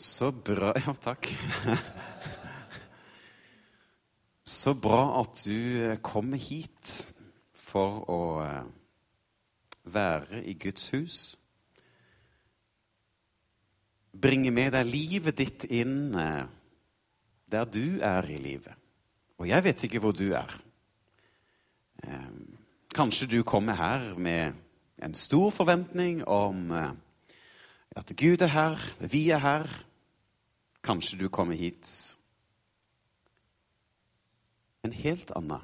Så bra Ja, takk. Så bra at du kommer hit for å eh, være i Guds hus. Bringe med deg livet ditt inn eh, der du er i livet. Og jeg vet ikke hvor du er. Eh, Kanskje du kommer her med en stor forventning om eh, at Gud er her, vi er her. Kanskje du kommer hit en helt annen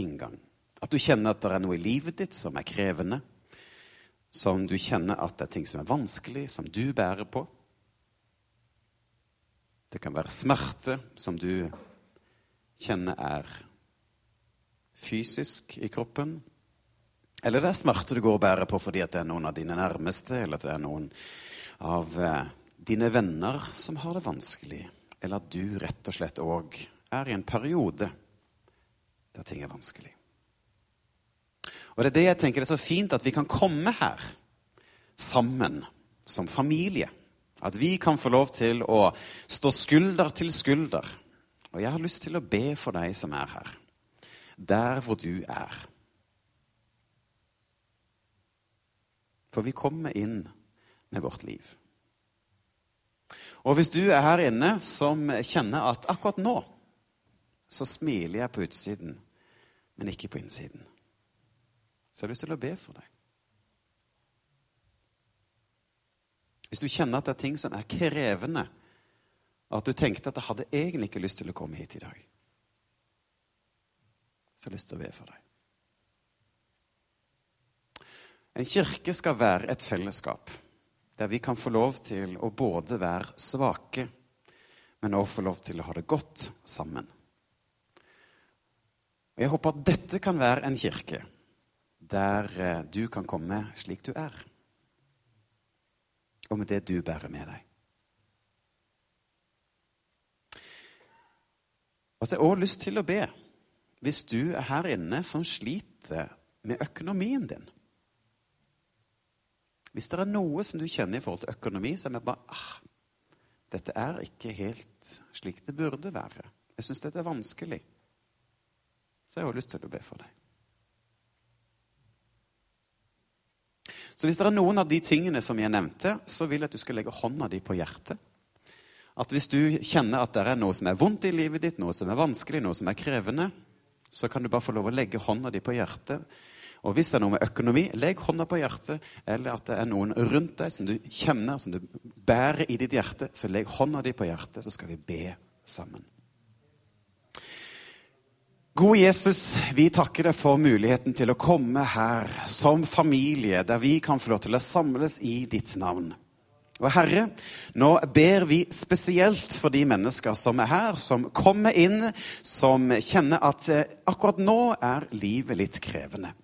inngang. At du kjenner at det er noe i livet ditt som er krevende. Som du kjenner at det er ting som er vanskelig, som du bærer på. Det kan være smerte som du kjenner er fysisk i kroppen. Eller det er smerte du går og bærer på fordi det er noen av dine nærmeste, eller at det er noen av eh, dine venner som har det vanskelig. Eller at du rett og slett òg er i en periode der ting er vanskelig. Og det er det jeg tenker det er så fint at vi kan komme her sammen som familie. At vi kan få lov til å stå skulder til skulder. Og jeg har lyst til å be for deg som er her, der hvor du er. For vi kommer inn med vårt liv. Og hvis du er her inne som kjenner at akkurat nå så smiler jeg på utsiden, men ikke på innsiden, så har jeg lyst til å be for deg. Hvis du kjenner at det er ting som er krevende, og at du tenkte at jeg hadde egentlig ikke lyst til å komme hit i dag, så har jeg lyst til å be for deg. En kirke skal være et fellesskap der vi kan få lov til å både være svake, men også få lov til å ha det godt sammen. Og Jeg håper at dette kan være en kirke der eh, du kan komme slik du er, og med det du bærer med deg. Og så har jeg også lyst til å be, hvis du er her inne som sliter med økonomien din hvis det er noe som du kjenner i forhold til økonomi, så er det bare ah, Dette er ikke helt slik det burde være. Jeg syns dette er vanskelig. Så jeg har lyst til å be for deg. Så hvis det er noen av de tingene som jeg nevnte, så vil jeg at du skal legge hånda di på hjertet. At hvis du kjenner at det er noe som er vondt i livet ditt, noe som er vanskelig, noe som er krevende, så kan du bare få lov å legge hånda di på hjertet og hvis det er noe med økonomi, legg hånda på hjertet. Eller at det er noen rundt deg som du kjenner, som du bærer i ditt hjerte, så legg hånda di på hjertet, så skal vi be sammen. Gode Jesus, vi takker deg for muligheten til å komme her som familie, der vi kan få lov til å samles i ditt navn. Og Herre, nå ber vi spesielt for de mennesker som er her, som kommer inn, som kjenner at eh, akkurat nå er livet litt krevende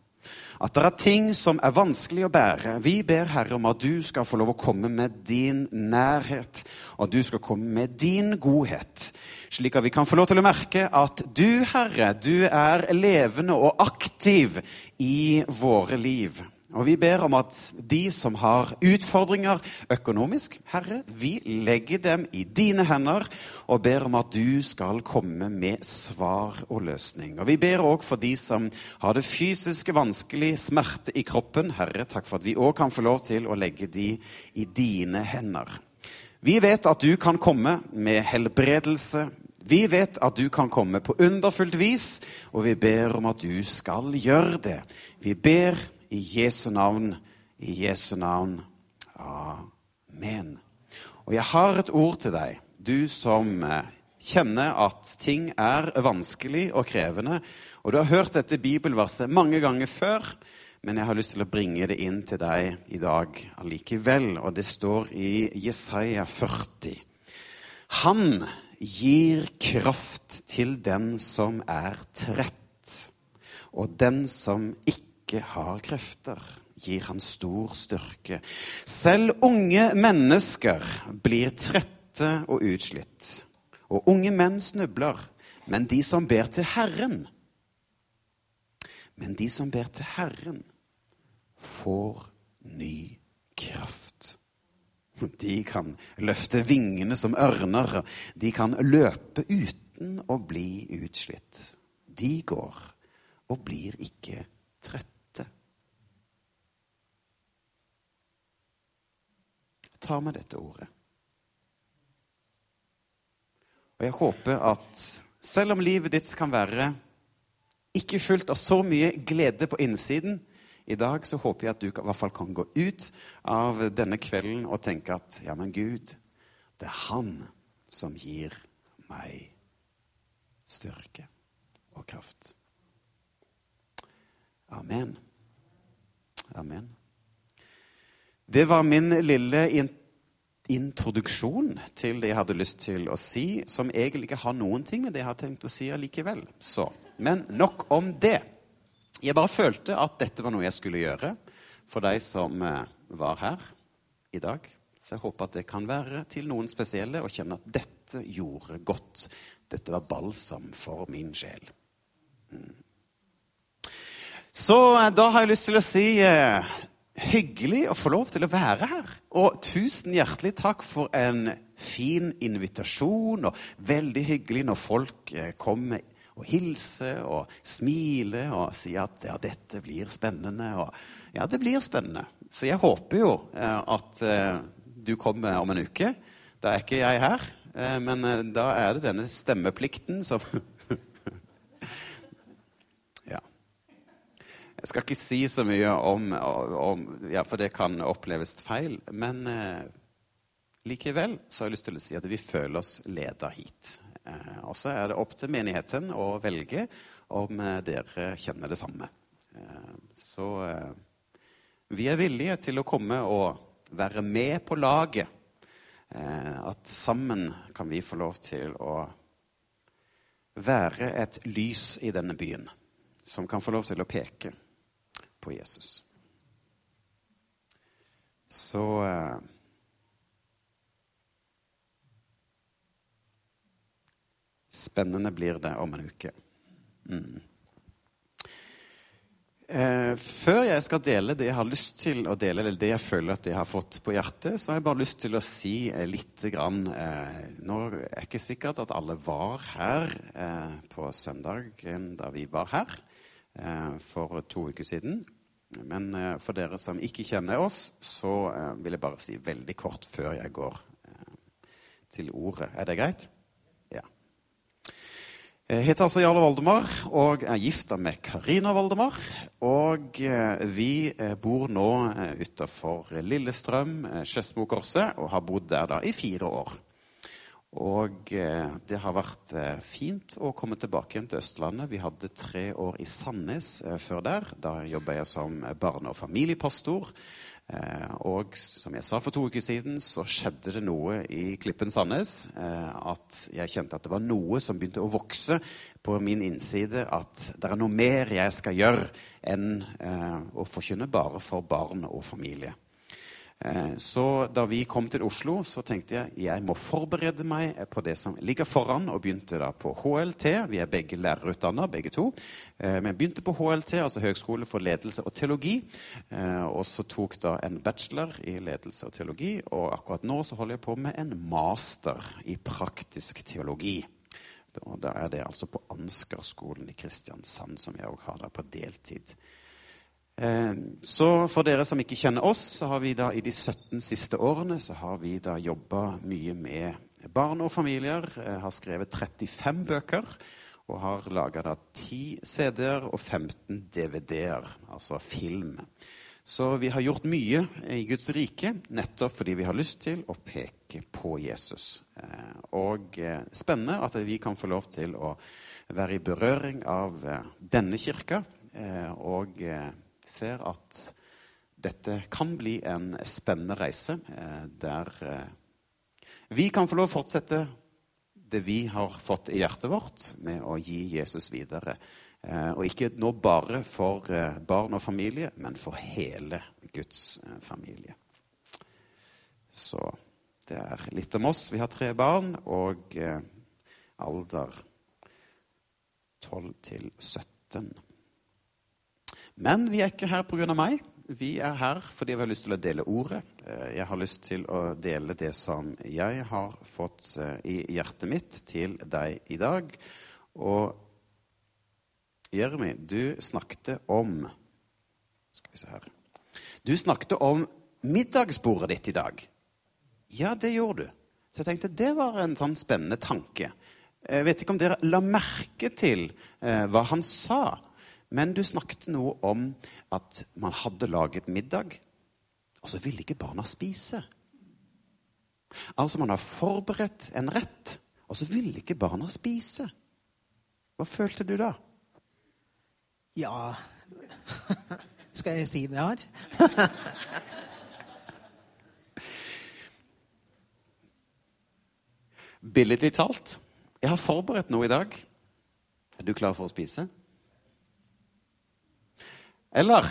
at det er ting som er vanskelig å bære. Vi ber Herre om at du skal få lov å komme med din nærhet, og at du skal komme med din godhet. Slik at vi kan få lov til å merke at du, Herre, du er levende og aktiv i våre liv. Og vi ber om at de som har utfordringer økonomisk, Herre, vi legger dem i dine hender og ber om at du skal komme med svar og løsning. Og vi ber òg for de som har det fysiske vanskelig, smerte i kroppen. Herre, takk for at vi òg kan få lov til å legge de i dine hender. Vi vet at du kan komme med helbredelse. Vi vet at du kan komme på underfullt vis, og vi ber om at du skal gjøre det. Vi ber i Jesu navn, i Jesu navn. Amen. Og jeg har et ord til deg, du som eh, kjenner at ting er vanskelig og krevende. Og du har hørt dette bibelverset mange ganger før, men jeg har lyst til å bringe det inn til deg i dag allikevel. Og det står i Jesaja 40. Han gir kraft til den som er trett, og den som ikke har krefter, gir han stor styrke. Selv unge mennesker blir trette og utslitt, og unge menn snubler. Men de som ber til Herren, men de som ber til Herren, får ny kraft. De kan løfte vingene som ørner. De kan løpe uten å bli utslitt. De går og blir ikke trette. Ta med dette ordet. Og jeg håper at selv om livet ditt kan være ikke fullt av så mye glede på innsiden, i dag så håper jeg at du i hvert fall kan gå ut av denne kvelden og tenke at ja, men Gud, det er Han som gir meg styrke og kraft. Amen. Amen. Det var min lille introduksjon til det jeg hadde lyst til å si, som egentlig ikke har noen ting med det jeg har tenkt å si allikevel. Så, men nok om det. Jeg bare følte at dette var noe jeg skulle gjøre for de som eh, var her i dag. Så jeg håper at det kan være til noen spesielle å kjenne at dette gjorde godt. Dette var balsam for min sjel. Mm. Så eh, da har jeg lyst til å si eh, hyggelig å få lov til å være her. Og tusen hjertelig takk for en fin invitasjon, og veldig hyggelig når folk eh, kommer og hilser og smiler og sier at ja, dette blir spennende. Og ja, det blir spennende. Så jeg håper jo eh, at eh, du kommer om en uke. Da er ikke jeg her, men da er det denne stemmeplikten som Jeg skal ikke si så mye om, om Ja, for det kan oppleves feil. Men eh, likevel så har jeg lyst til å si at vi føler oss leda hit. Eh, og så er det opp til menigheten å velge om eh, dere kjenner det samme. Eh, så vi er villige til å komme og være med på laget. At sammen kan vi få lov til å være et lys i denne byen som kan få lov til å peke på Jesus. Så Spennende blir det om en uke. Mm. Eh, før jeg skal dele det jeg har lyst til å dele, eller det jeg føler at jeg har fått på hjertet, så har jeg bare lyst til å si eh, litt grann eh, Nå er det ikke sikkert at alle var her eh, på søndagen da vi var her eh, for to uker siden. Men eh, for dere som ikke kjenner oss, så vil jeg bare si veldig kort før jeg går til ordet. Er det greit? Ja. Jeg heter altså Jarle Valdemar og er gifta med Karina Valdemar. Og eh, vi eh, bor nå eh, utafor Lillestrøm, Skedsmokorset, og har bodd der da i fire år. Og det har vært fint å komme tilbake igjen til Østlandet. Vi hadde tre år i Sandnes før der. Da jobba jeg som barne- og familiepastor. Eh, og som jeg sa for to uker siden, så skjedde det noe i Klippen Sandnes. Eh, at jeg kjente at det var noe som begynte å vokse på min innside. At det er noe mer jeg skal gjøre enn eh, å forkynne bare for barn og familie. Eh, så da vi kom til Oslo, så tenkte jeg jeg må forberede meg på det som ligger foran, og begynte da på HLT. Vi er begge lærerutdanna, begge to. Eh, men begynte på HLT, altså Høgskole for ledelse og teologi. Eh, og så tok da en bachelor i ledelse og teologi, og akkurat nå så holder jeg på med en master i praktisk teologi. Da er det altså på Ansgarskolen i Kristiansand, som jeg òg har der på deltid. Eh, så for dere som ikke kjenner oss, så har vi da i de 17 siste årene så har vi da jobba mye med barn og familier. Jeg har skrevet 35 bøker og har laga 10 CD-er og 15 DVD-er, altså film. Så vi har gjort mye i Guds rike nettopp fordi vi har lyst til å peke på Jesus. Eh, og eh, spennende at vi kan få lov til å være i berøring av denne kirka. Og ser at dette kan bli en spennende reise eh, der eh, vi kan få lov å fortsette det vi har fått i hjertet vårt, med å gi Jesus videre. Eh, og ikke nå bare for barn og familie, men for hele Guds familie. Så det er litt om oss. Vi har tre barn og alder 12 til 17. Men vi er ikke her pga. meg. Vi er her fordi vi har lyst til å dele ordet. Eh, jeg har lyst til å dele det som jeg har fått eh, i hjertet mitt, til deg i dag. Og Jeremy, du snakket om Skal vi se her Du snakket om middagsbordet ditt i dag. Ja, det gjorde du. Så jeg tenkte det var en sånn spennende tanke. Jeg vet ikke om dere la merke til eh, hva han sa. Men du snakket noe om at man hadde laget middag, og så ville ikke barna spise. Altså, man har forberedt en rett, og så ville ikke barna spise. Hva følte du da? Ja Skal jeg si mer? Billedlig talt, jeg har forberedt noe i dag. Er du klar for å spise? Eller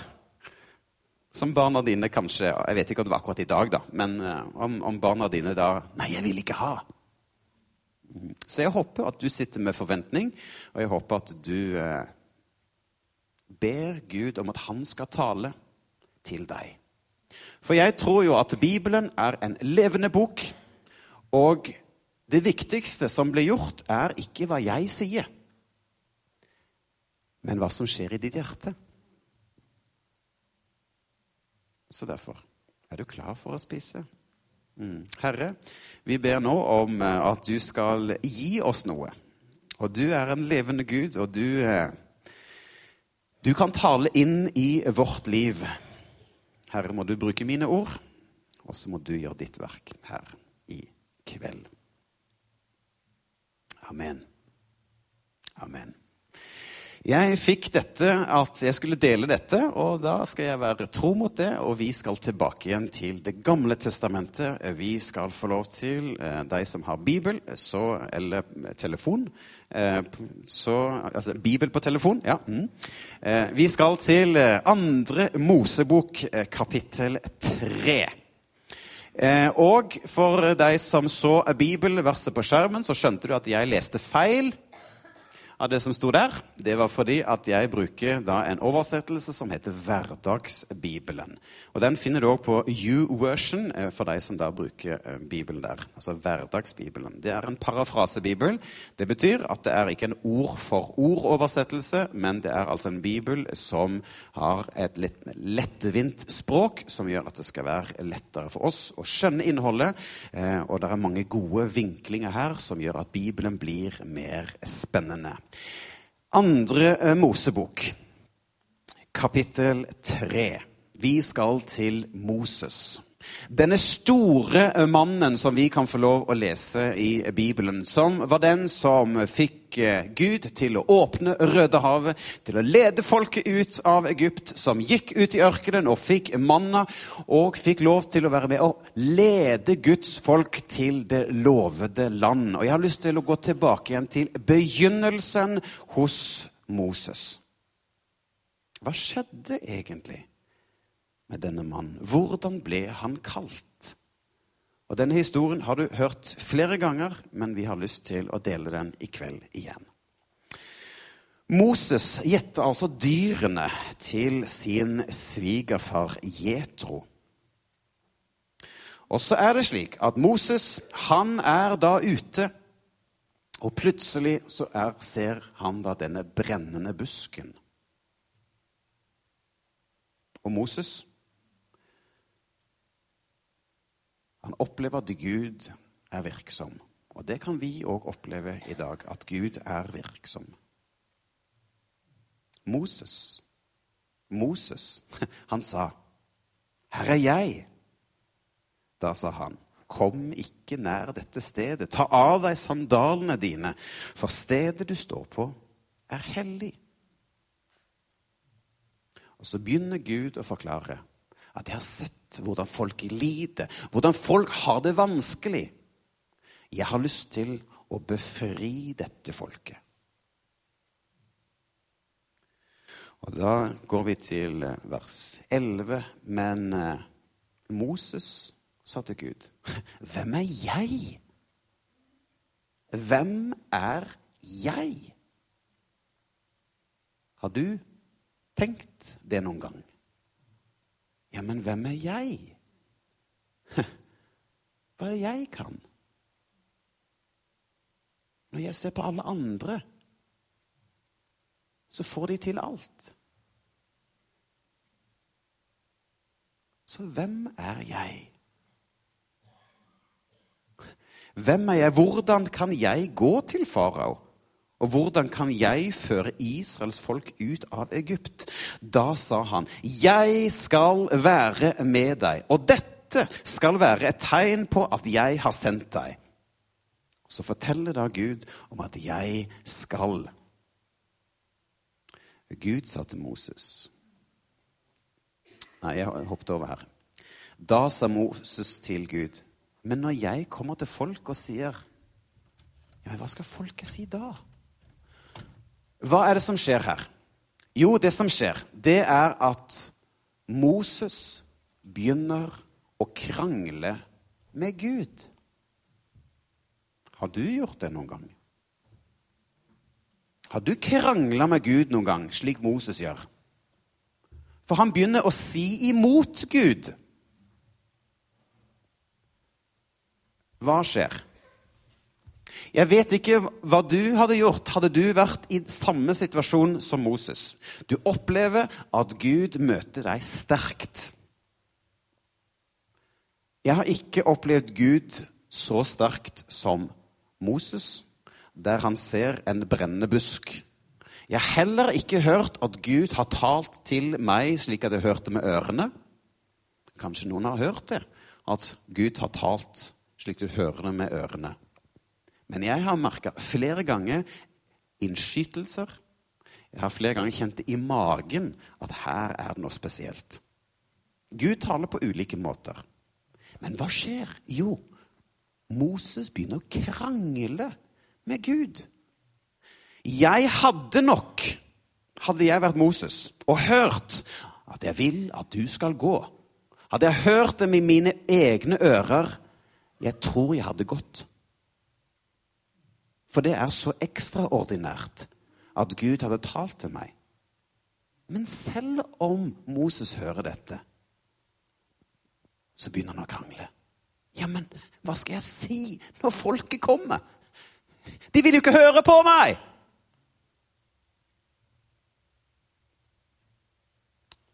som barna dine kanskje Jeg vet ikke om det var akkurat i dag, da. Men uh, om, om, barna dine da Nei, jeg vil ikke ha. Så jeg håper at du sitter med forventning, og jeg håper at du eh, ber Gud om at han skal tale til deg. For jeg tror jo at Bibelen er en levende bok, og det viktigste som blir gjort, er ikke hva jeg sier, men hva som skjer i ditt hjerte. Så derfor er du klar for å spise. Mm. Herre, vi ber nå om eh, at du skal gi oss noe. Og du er en levende Gud, og du, eh, du kan tale inn i vårt liv. Herre, må du bruke mine ord, og så må du gjøre ditt verk her i kveld. Amen. Amen. Jeg fikk dette, at jeg skulle dele dette, og da skal jeg være tro mot det. Og vi skal tilbake igjen til Det gamle testamentet. Vi skal få lov til, eh, de som har Bibel så, eller telefon eh, så, Altså Bibel på telefon, ja. Mm. Eh, vi skal til andre Mosebok, kapittel tre. Eh, og for deg som så bibelverset på skjermen, så skjønte du at jeg leste feil av det som sto der, det var fordi at jeg bruker da en oversettelse som heter Hverdagsbibelen. Og Den finner du òg på U-version eh, for de som da bruker eh, Bibelen der. Altså Hverdagsbibelen. Det er en parafrasebibel. Det betyr at det er ikke en ord-for-ord-oversettelse, men det er altså en bibel som har et litt lettvint språk, som gjør at det skal være lettere for oss å skjønne innholdet. Eh, og det er mange gode vinklinger her som gjør at Bibelen blir mer spennende. Andre eh, Mosebok, kapittel tre. Vi skal til Moses. Denne store mannen som vi kan få lov å lese i Bibelen, som var den som fikk eh, Gud til å åpne Rødehavet, til å lede folket ut av Egypt, som gikk ut i ørkenen og fikk manna, og fikk lov til å være med og lede Guds folk til det lovede land. Og jeg har lyst til å gå tilbake igjen til begynnelsen hos Moses. Hva skjedde egentlig? Med denne mannen? Hvordan ble han kalt? Og Denne historien har du hørt flere ganger, men vi har lyst til å dele den i kveld igjen. Moses gjette altså dyrene til sin svigerfar Jetro. Og så er det slik at Moses han er da ute, og plutselig så er, ser han da denne brennende busken. Og Moses Han opplever at Gud er virksom. Og det kan vi òg oppleve i dag, at Gud er virksom. Moses, Moses, han sa, 'Her er jeg.' Da sa han, 'Kom ikke nær dette stedet. Ta av deg sandalene dine, for stedet du står på, er hellig.' Og så begynner Gud å forklare at jeg har sett hvordan folk lider, hvordan folk har det vanskelig. Jeg har lyst til å befri dette folket. Og Da går vi til eh, vers 11. Men eh, Moses sa til Gud, 'Hvem er jeg?' Hvem er jeg? Har du tenkt det noen gang? Ja, men hvem er jeg? Hva er det jeg kan? Når jeg ser på alle andre, så får de til alt. Så hvem er jeg? Hvem er jeg? Hvordan kan jeg gå til farao? Og hvordan kan jeg føre Israels folk ut av Egypt? Da sa han, 'Jeg skal være med deg', og dette skal være et tegn på at jeg har sendt deg. Så forteller da Gud om at jeg skal. Gud sa til Moses Nei, jeg hoppet over her. Da sa Moses til Gud men når jeg kommer til folk og sier Ja, hva skal folket si da? Hva er det som skjer her? Jo, det som skjer, det er at Moses begynner å krangle med Gud. Har du gjort det noen gang? Har du krangla med Gud noen gang, slik Moses gjør? For han begynner å si imot Gud. Hva skjer? Jeg vet ikke hva du hadde gjort hadde du vært i samme situasjon som Moses. Du opplever at Gud møter deg sterkt. Jeg har ikke opplevd Gud så sterkt som Moses, der han ser en brennende busk. Jeg har heller ikke hørt at Gud har talt til meg slik at jeg hørte med ørene. Kanskje noen har hørt det, at Gud har talt slik du hører det med ørene. Men jeg har merka flere ganger innskytelser. Jeg har flere ganger kjent det i magen at her er det noe spesielt. Gud taler på ulike måter. Men hva skjer? Jo, Moses begynner å krangle med Gud. Jeg hadde nok, hadde jeg vært Moses, og hørt at jeg vil at du skal gå. Hadde jeg hørt det med mine egne ører, jeg tror jeg hadde gått. For det er så ekstraordinært at Gud hadde talt til meg. Men selv om Moses hører dette, så begynner han å krangle. Ja, men hva skal jeg si når folket kommer? De vil jo ikke høre på meg!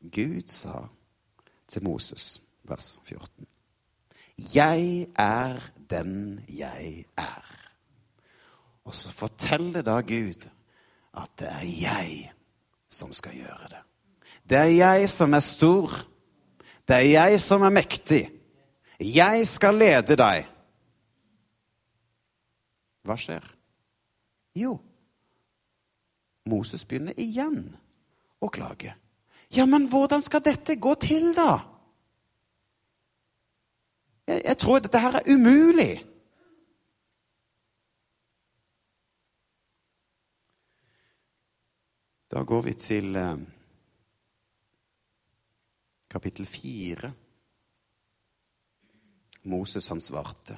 Gud sa til Moses, vers 14 jeg er den jeg er. Og så forteller da Gud at det er jeg som skal gjøre det. Det er jeg som er stor. Det er jeg som er mektig. Jeg skal lede deg. Hva skjer? Jo, Moses begynner igjen å klage. Ja, men hvordan skal dette gå til, da? Jeg, jeg tror dette her er umulig. Da går vi til eh, kapittel fire. Moses han svarte.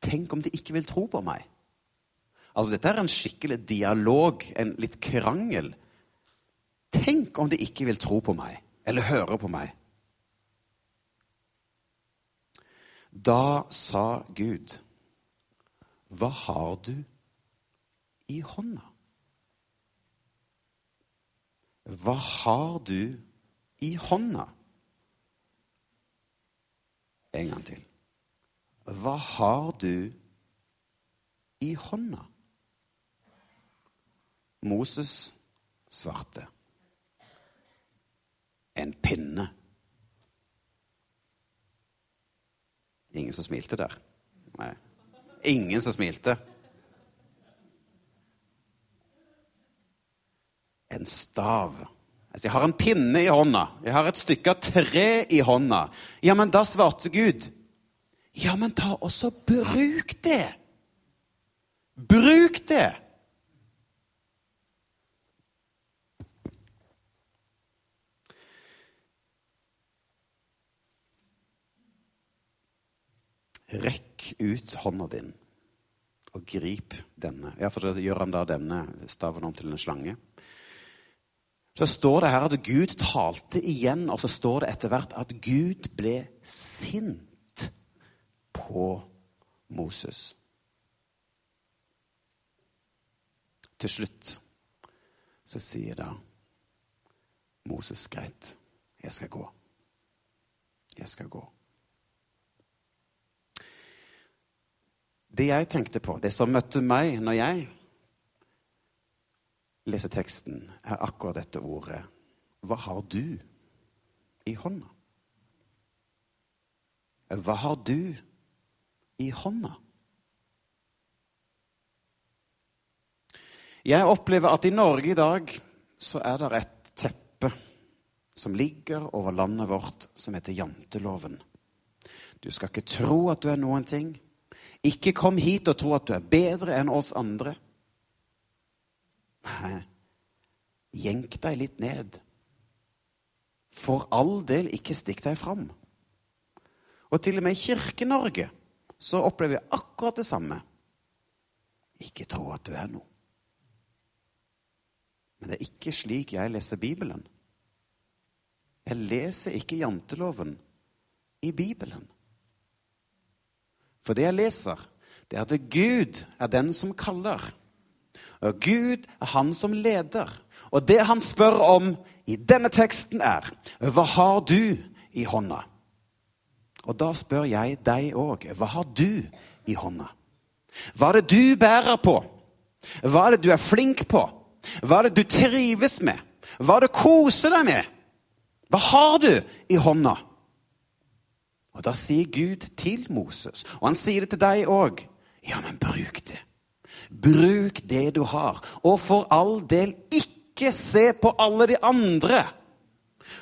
Tenk om de ikke vil tro på meg. Altså, Dette er en skikkelig dialog, en litt krangel. Tenk om de ikke vil tro på meg eller høre på meg. Da sa Gud, hva har du i hånda? Hva har du i hånda? En gang til. Hva har du i hånda? Moses svarte. En pinne. Ingen som smilte der? Nei. Ingen som smilte. En stav. Altså, jeg har en pinne i hånda. Jeg har et stykke tre i hånda. Ja, men da svarte Gud. Ja, men ta også bruk det. Bruk det! Rekk ut hånda din og grip denne. Ja, for da gjør han da denne staven om til en slange. Så står det her at Gud talte igjen, og så står det etter hvert at Gud ble sint på Moses. Til slutt så sier da Moses greit, jeg skal gå. Jeg skal gå. Det jeg tenkte på, det som møtte meg når jeg leser teksten, er akkurat dette ordet. Hva har du i hånda? Hva har du i hånda? Jeg opplever at i Norge i dag så er det et teppe som ligger over landet vårt, som heter janteloven. Du skal ikke tro at du er noen ting. Ikke kom hit og tro at du er bedre enn oss andre. Nei, jenk deg litt ned. For all del, ikke stikk deg fram. Og til og med i Kirke-Norge så opplever jeg akkurat det samme. Ikke tro at du er noe. Men det er ikke slik jeg leser Bibelen. Jeg leser ikke janteloven i Bibelen. For det jeg leser, det er at Gud er den som kaller. Og Gud er han som leder. Og det han spør om i denne teksten, er Hva har du i hånda? Og da spør jeg deg òg. Hva har du i hånda? Hva er det du bærer på? Hva er det du er flink på? Hva er det du trives med? Hva er det du koser deg med? Hva har du i hånda? Og Da sier Gud til Moses, og han sier det til deg òg. Ja, men bruk det. Bruk det du har. Og for all del ikke se på alle de andre.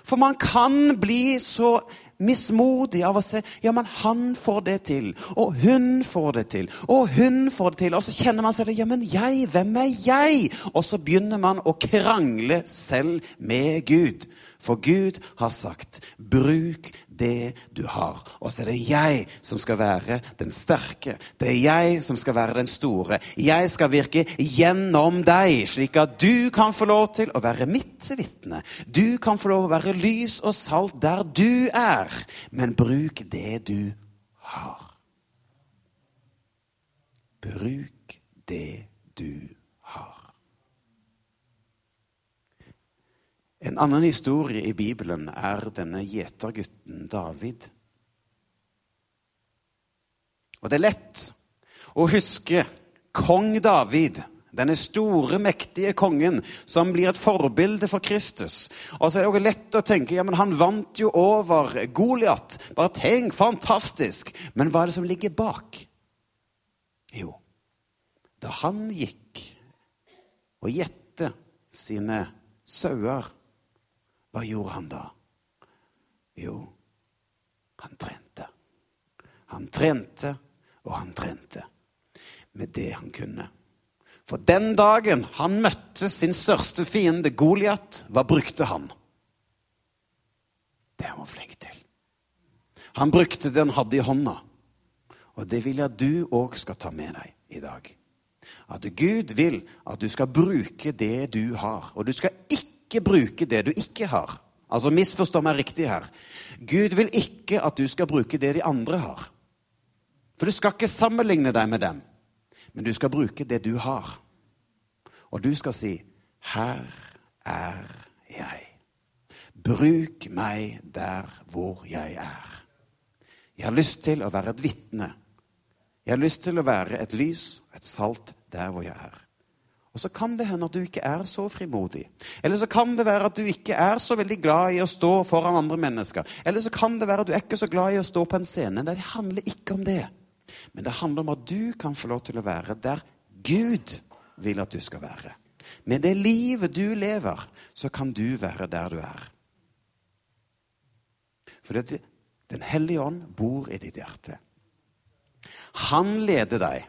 For man kan bli så mismodig av å se ja, men han får det til, og hun får det til, og hun får det til. Og så kjenner man seg det. Ja, men jeg, hvem er jeg? Og så begynner man å krangle selv med Gud. For Gud har sagt 'bruk det du har'. Og så er det jeg som skal være den sterke. Det er jeg som skal være den store. Jeg skal virke gjennom deg, slik at du kan få lov til å være mitt vitne. Du kan få lov til å være lys og salt der du er. Men bruk det du har. Bruk det du har. En annen historie i Bibelen er denne gjetergutten David. Og det er lett å huske kong David, denne store, mektige kongen som blir et forbilde for Kristus. Og så er det også lett å tenke ja, men han vant jo over Goliat. Bare tenk, fantastisk! Men hva er det som ligger bak? Jo, da han gikk og gjette sine sauer hva gjorde han da? Jo, han trente. Han trente og han trente med det han kunne. For den dagen han møtte sin største fiende, Goliat, hva brukte han? Det han var flink til. Han brukte det han hadde i hånda. Og det vil jeg du òg skal ta med deg i dag. At Gud vil at du skal bruke det du har. Og du skal ikke ikke bruke det du ikke har. Altså, Misforstå meg riktig her. Gud vil ikke at du skal bruke det de andre har. For du skal ikke sammenligne deg med dem, men du skal bruke det du har. Og du skal si, 'Her er jeg'. Bruk meg der hvor jeg er. Jeg har lyst til å være et vitne. Jeg har lyst til å være et lys, et salt, der hvor jeg er. Og så kan det hende at du ikke er så frimodig. Eller så kan det være at du ikke er så veldig glad i å stå foran andre mennesker. Eller så kan det være at du er ikke så glad i å stå på en scene. Det handler ikke om det. Men det handler om at du kan få lov til å være der Gud vil at du skal være. Med det livet du lever, så kan du være der du er. For Den hellige ånd bor i ditt hjerte. Han leder deg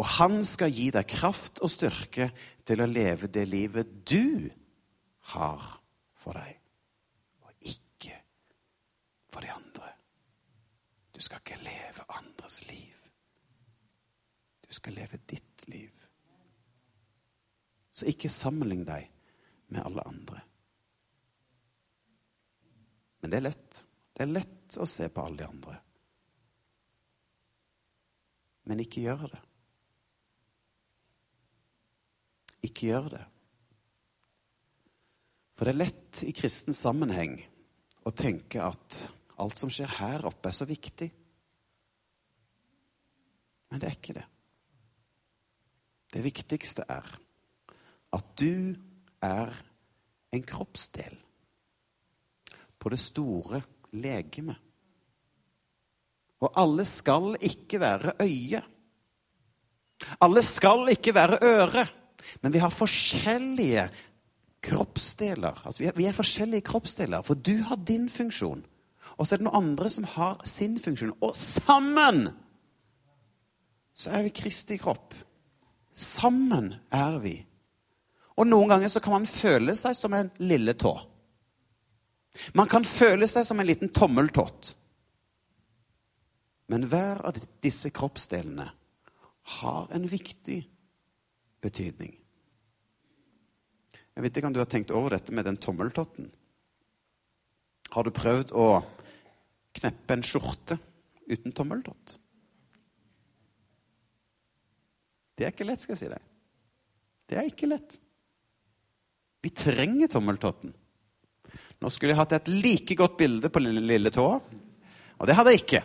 Og han skal gi deg kraft og styrke til å leve det livet du har for deg, og ikke for de andre. Du skal ikke leve andres liv. Du skal leve ditt liv. Så ikke sammenlign deg med alle andre. Men det er lett. Det er lett å se på alle de andre. Men ikke gjør det. Ikke gjør det. For det er lett i kristen sammenheng å tenke at alt som skjer her oppe, er så viktig. Men det er ikke det. Det viktigste er at du er en kroppsdel på det store legeme. Og alle skal ikke være øye. Alle skal ikke være øre. Men vi har forskjellige kroppsdeler. Altså, vi, er, vi er forskjellige kroppsdeler, for du har din funksjon. Og så er det noen andre som har sin funksjon. Og sammen så er vi Kristi kropp. Sammen er vi. Og noen ganger så kan man føle seg som en lille tå. Man kan føle seg som en liten tommeltott. Men hver av disse kroppsdelene har en viktig betydning. Jeg vet ikke om du har tenkt over dette med den tommeltotten. Har du prøvd å kneppe en skjorte uten tommeltott? Det er ikke lett, skal jeg si deg. Det er ikke lett. Vi trenger tommeltotten. Nå skulle jeg hatt et like godt bilde på lille, lille tåa, og det hadde jeg ikke.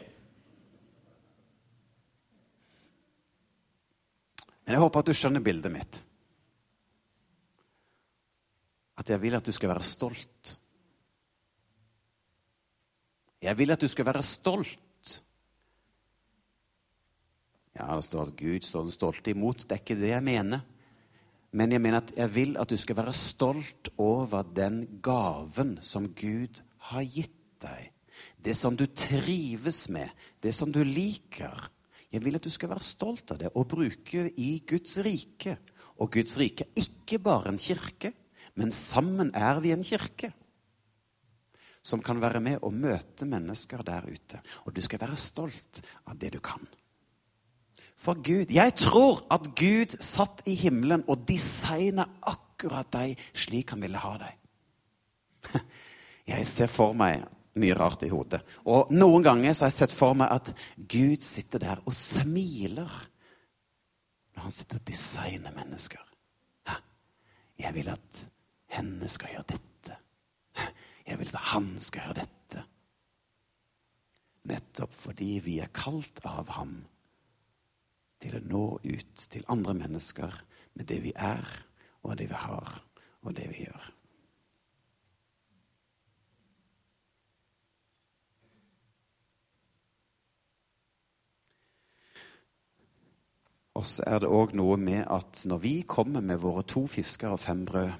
Men jeg håper at du skjønner bildet mitt. At jeg vil at du skal være stolt. Jeg vil at du skal være stolt. Ja, det står at Gud står den stolte imot. Det er ikke det jeg mener. Men jeg mener at jeg vil at du skal være stolt over den gaven som Gud har gitt deg. Det som du trives med, det som du liker. Jeg vil at du skal være stolt av det og bruke det i Guds rike. Og Guds rike er ikke bare en kirke, men sammen er vi en kirke. Som kan være med og møte mennesker der ute. Og du skal være stolt av det du kan for Gud. Jeg tror at Gud satt i himmelen og designa akkurat deg slik han ville ha deg. Jeg ser for meg mye rart i hodet. Og noen ganger så har jeg sett for meg at Gud sitter der og smiler når han sitter og designer mennesker. Jeg vil at henne skal gjøre dette. Jeg vil at han skal gjøre dette. Nettopp fordi vi er kalt av ham til å nå ut til andre mennesker med det vi er, og det vi har, og det vi gjør. Så er det òg noe med at når vi kommer med våre to fisker og fem brød,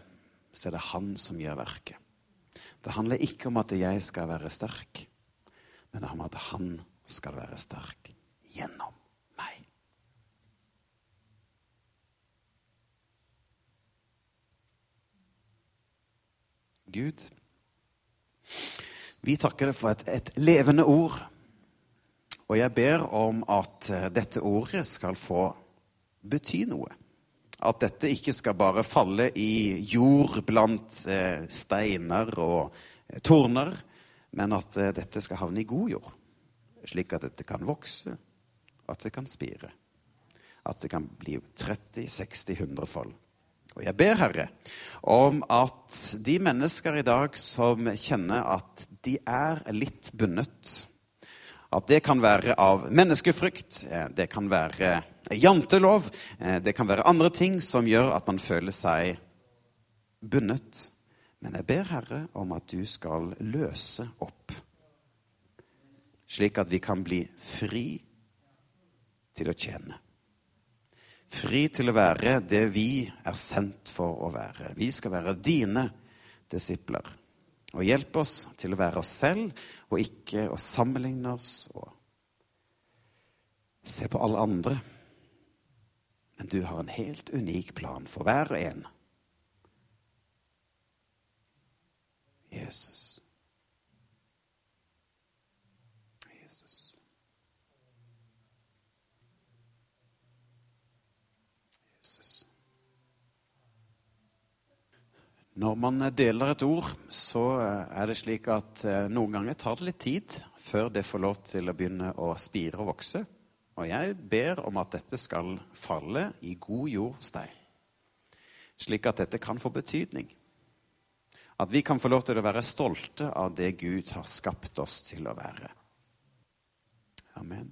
så er det han som gjør verket. Det handler ikke om at jeg skal være sterk, men det handler om at han skal være sterk gjennom meg. Gud. Vi takker deg for et, et, levende ord. Og jeg ber om at eh, dette ordet skal få bety noe. At dette ikke skal bare falle i jord blant eh, steiner og eh, torner, men at dette skal havne i god jord. Slik at dette kan vokse, at det kan spire. At det kan bli 30, 60, 100 fold. Og jeg ber, Herre, om at de mennesker i dag som kjenner at de er litt bundet At det kan være av menneskefrykt, eh, det kan være jantelov, eh, det kan være andre ting som gjør at man føler seg bundet. Men jeg ber, Herre, om at du skal løse opp, slik at vi kan bli fri til å tjene. Fri til å være det vi er sendt for å være. Vi skal være dine disipler. Og hjelp oss til å være oss selv, og ikke å sammenligne oss og se på alle andre. Men du har en helt unik plan for hver og en. Jesus. Jesus. Når man deler et ord, så er det slik at eh, noen ganger tar det litt tid før det får lov til å begynne å spire og vokse. Og jeg ber om at dette skal falle i god jord hos deg, slik at dette kan få betydning. At vi kan få lov til å være stolte av det Gud har skapt oss til å være. Amen.